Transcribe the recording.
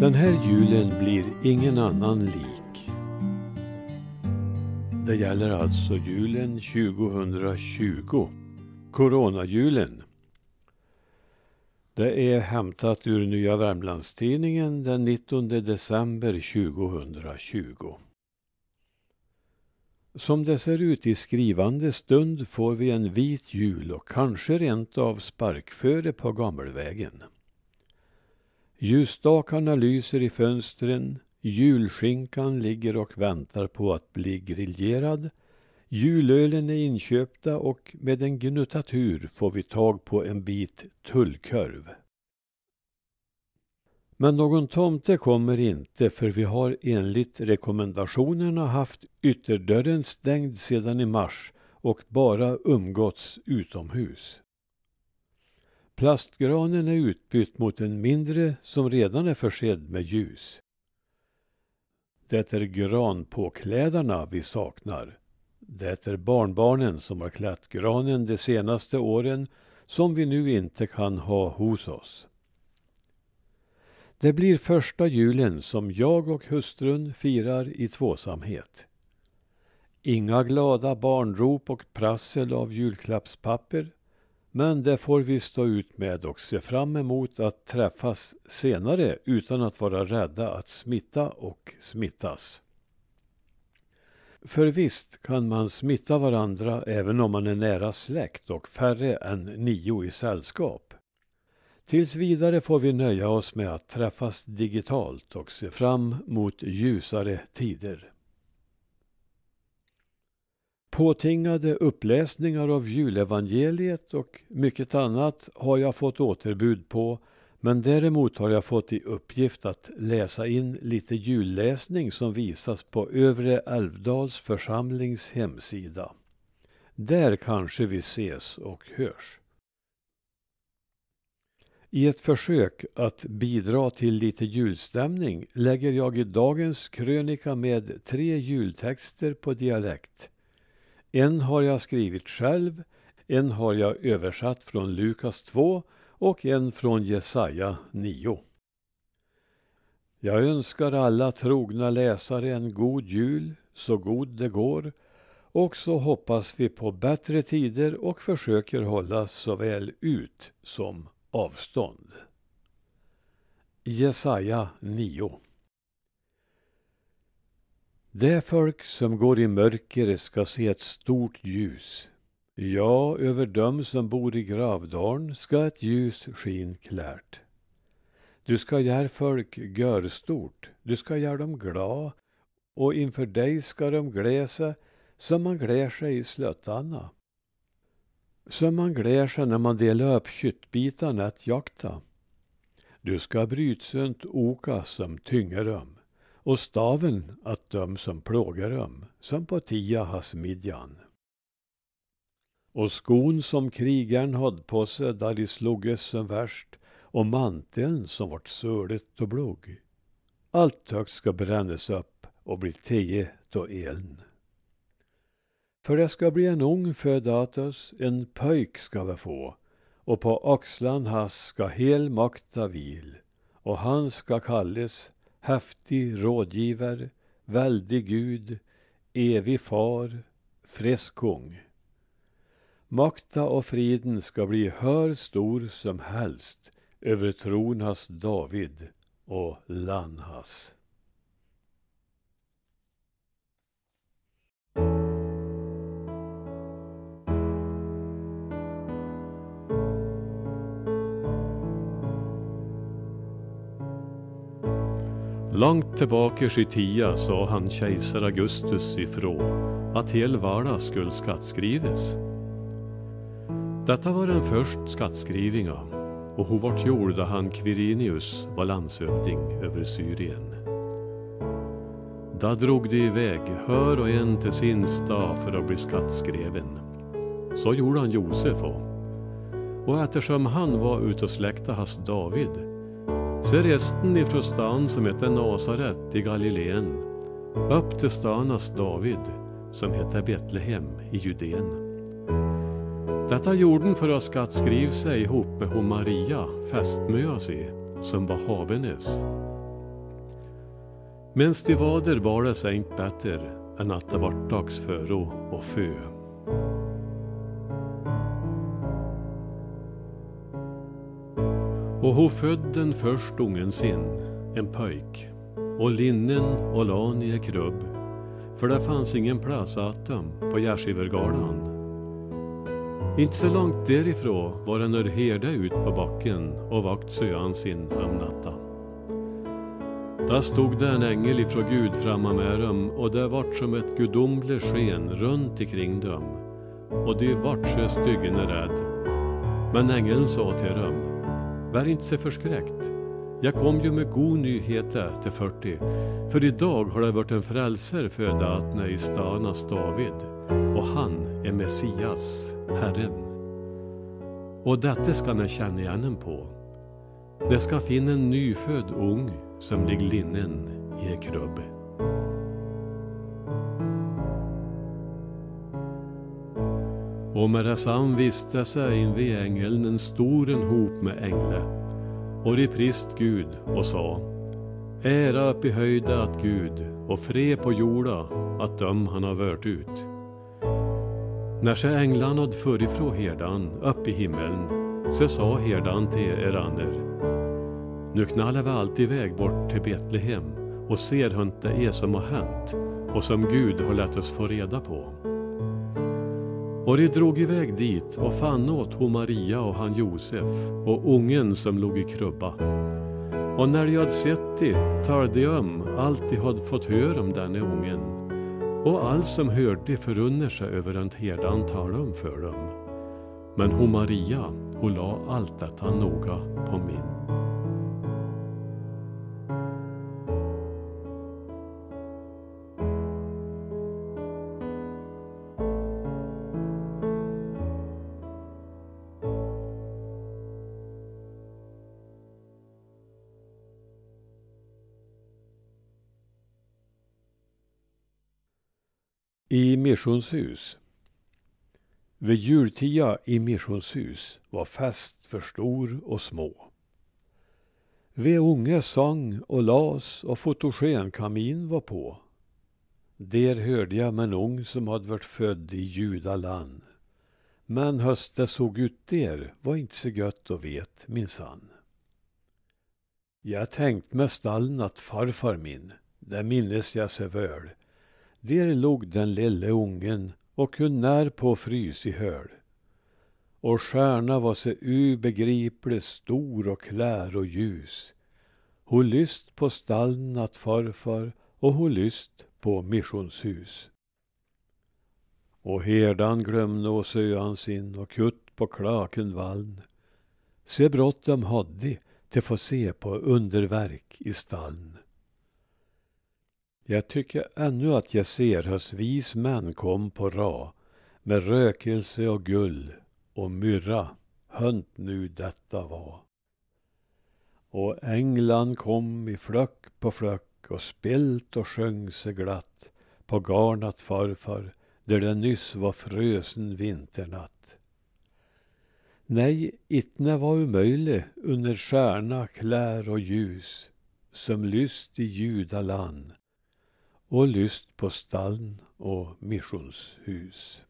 Den här julen blir ingen annan lik. Det gäller alltså julen 2020. Coronajulen. Det är hämtat ur Nya Värmlandstidningen den 19 december 2020. Som det ser ut i skrivande stund får vi en vit jul och kanske rent av sparkföre på Gammelvägen. Ljusstakarna lyser i fönstren, julskinkan ligger och väntar på att bli griljerad, julölen är inköpta och med en gnuttatur får vi tag på en bit tullkorv. Men någon tomte kommer inte för vi har enligt rekommendationerna haft ytterdörren stängd sedan i mars och bara umgåtts utomhus. Plastgranen är utbytt mot en mindre som redan är försedd med ljus. Det är granpåklädarna vi saknar. Det är barnbarnen som har klätt granen de senaste åren som vi nu inte kan ha hos oss. Det blir första julen som jag och hustrun firar i tvåsamhet. Inga glada barnrop och prassel av julklappspapper men det får vi stå ut med och se fram emot att träffas senare utan att vara rädda att smitta och smittas. För visst kan man smitta varandra även om man är nära släkt och färre än nio i sällskap. Tills vidare får vi nöja oss med att träffas digitalt och se fram mot ljusare tider. Påtingade uppläsningar av julevangeliet och mycket annat har jag fått återbud på men däremot har jag fått i uppgift att läsa in lite julläsning som visas på Övre Älvdals församlings hemsida. Där kanske vi ses och hörs. I ett försök att bidra till lite julstämning lägger jag i dagens krönika med tre jultexter på dialekt en har jag skrivit själv, en har jag översatt från Lukas 2 och en från Jesaja 9. Jag önskar alla trogna läsare en god jul, så god det går, och så hoppas vi på bättre tider och försöker hålla såväl ut som avstånd. Jesaja 9 det folk som går i mörker ska se ett stort ljus. Ja, över dem som bor i gravdalen ska ett ljus skin klärt. Du ska göra folk gör stort, du ska göra dem glada och inför dig ska de gläsa som man glär sig i slöttarna. Som man glär sig när man delar upp köttbitarna att jakta. Du ska brytsunt oka som tynger dem och staven att döm som plågaröm, som på tia has midjan. Och skon som krigaren hade på sig där de sloges som värst och manteln som vart sölet och blogg. Allt högt ska brännas upp och bli tio då eln. För det ska bli en ung födatus, en pöjk ska vi få, och på axlan has ska hel makta vil, och han ska kalles häftig rådgivare, väldig Gud, evig far, frisk kung. Makta och friden ska bli hör stor som helst över tronas David och Lanhas. Långt tillbaka i tia sa han kejsar Augustus ifrån, att hel vardag skulle skattskrives. Detta var den första skattskrivningen, och hon vart gjord då han Quirinius var landshövding över Syrien. Då drog de iväg, hör och en till sin stad för att bli skattskriven. Så gjorde han Josef och, och eftersom han var ute och släkta hans David så resten ifrån stan som heter Nasaret i Galileen upp till stanas David som heter Betlehem i Judeen. Detta gjorde för att skattskriva sig ihop med hon Maria, fästmö som var havenes. Mens de var där var det seint bättre än att det vart dags föro och fö. Och hon födde den först ungen sin, en pöjk, och linnen och lan i en krubb, för det fanns ingen plats åt dem på Gärdsgivergarden. Inte så långt därifrån var en herde ut på backen och vakt söan sin om natta. Där stod det en ängel ifrån Gud framme med dem och det vart som ett gudomligt sken runt ikring dem och de vart så styggen rädd. Men ängeln sa till dem, var inte så förskräckt. Jag kom ju med god nyheter till 40, för idag har det varit en frälsare föda att i stanas David, och han är Messias, Herren. Och detta ska ni känna igen på. Det ska finna en nyfödd ung som ligger linnen i en krubb. Och med detsamma visste sig invid ängeln en stor en hop med ängle. Och de prist Gud och sa Ära upp i höjda att Gud och fred på jorda att döm han har vört ut. När sig änglarna hade förifrån herdan upp i himmeln så sa herdan till Erander Nu knallar vi allt iväg bort till Betlehem och ser hur det är som har hänt och som Gud har lät oss få reda på. Och de drog iväg dit och fann åt hon Maria och han Josef och ungen som låg i krubba. Och när de hade sett det talade de om allt de hade fått höra om denne ungen. Och allt som hörde förunnar sig över att herdan talade om för dem. Men hon Maria, hon la allt detta noga på min. I missionshus. Vid jultia i missionshus var fest för stor och små. Vid unge sång och las och fotogenkamin var på. Där hörde jag med en ung som hade varit född i judaland. Men höst det såg ut där var inte så gött att vet minsann. Jag tänkt med stallen att farfar min, det minnes jag så väl, där låg den lille ungen och kunde när på frys i höl. Och stjärna var så ubegriplig stor och klär och ljus. Hon lyst på stallnat farfar och hon lyst på missionshus. Och herdan glömde och söan sin och kutt på klaken valln. Se bråttom hade till få se på underverk i stallen. Jag tycker ännu att jag ser hös vis män kom på ra med rökelse och gull och myrra, hönt nu detta var. Och änglan kom i flöck på flöck och spilt och sjöng sig glatt på garnat farfar där det nyss var frösen vinternatt. Nej, itne var omöjligt under stjärna, klär och ljus som lyst i judaland och lyst på stall och missionshus.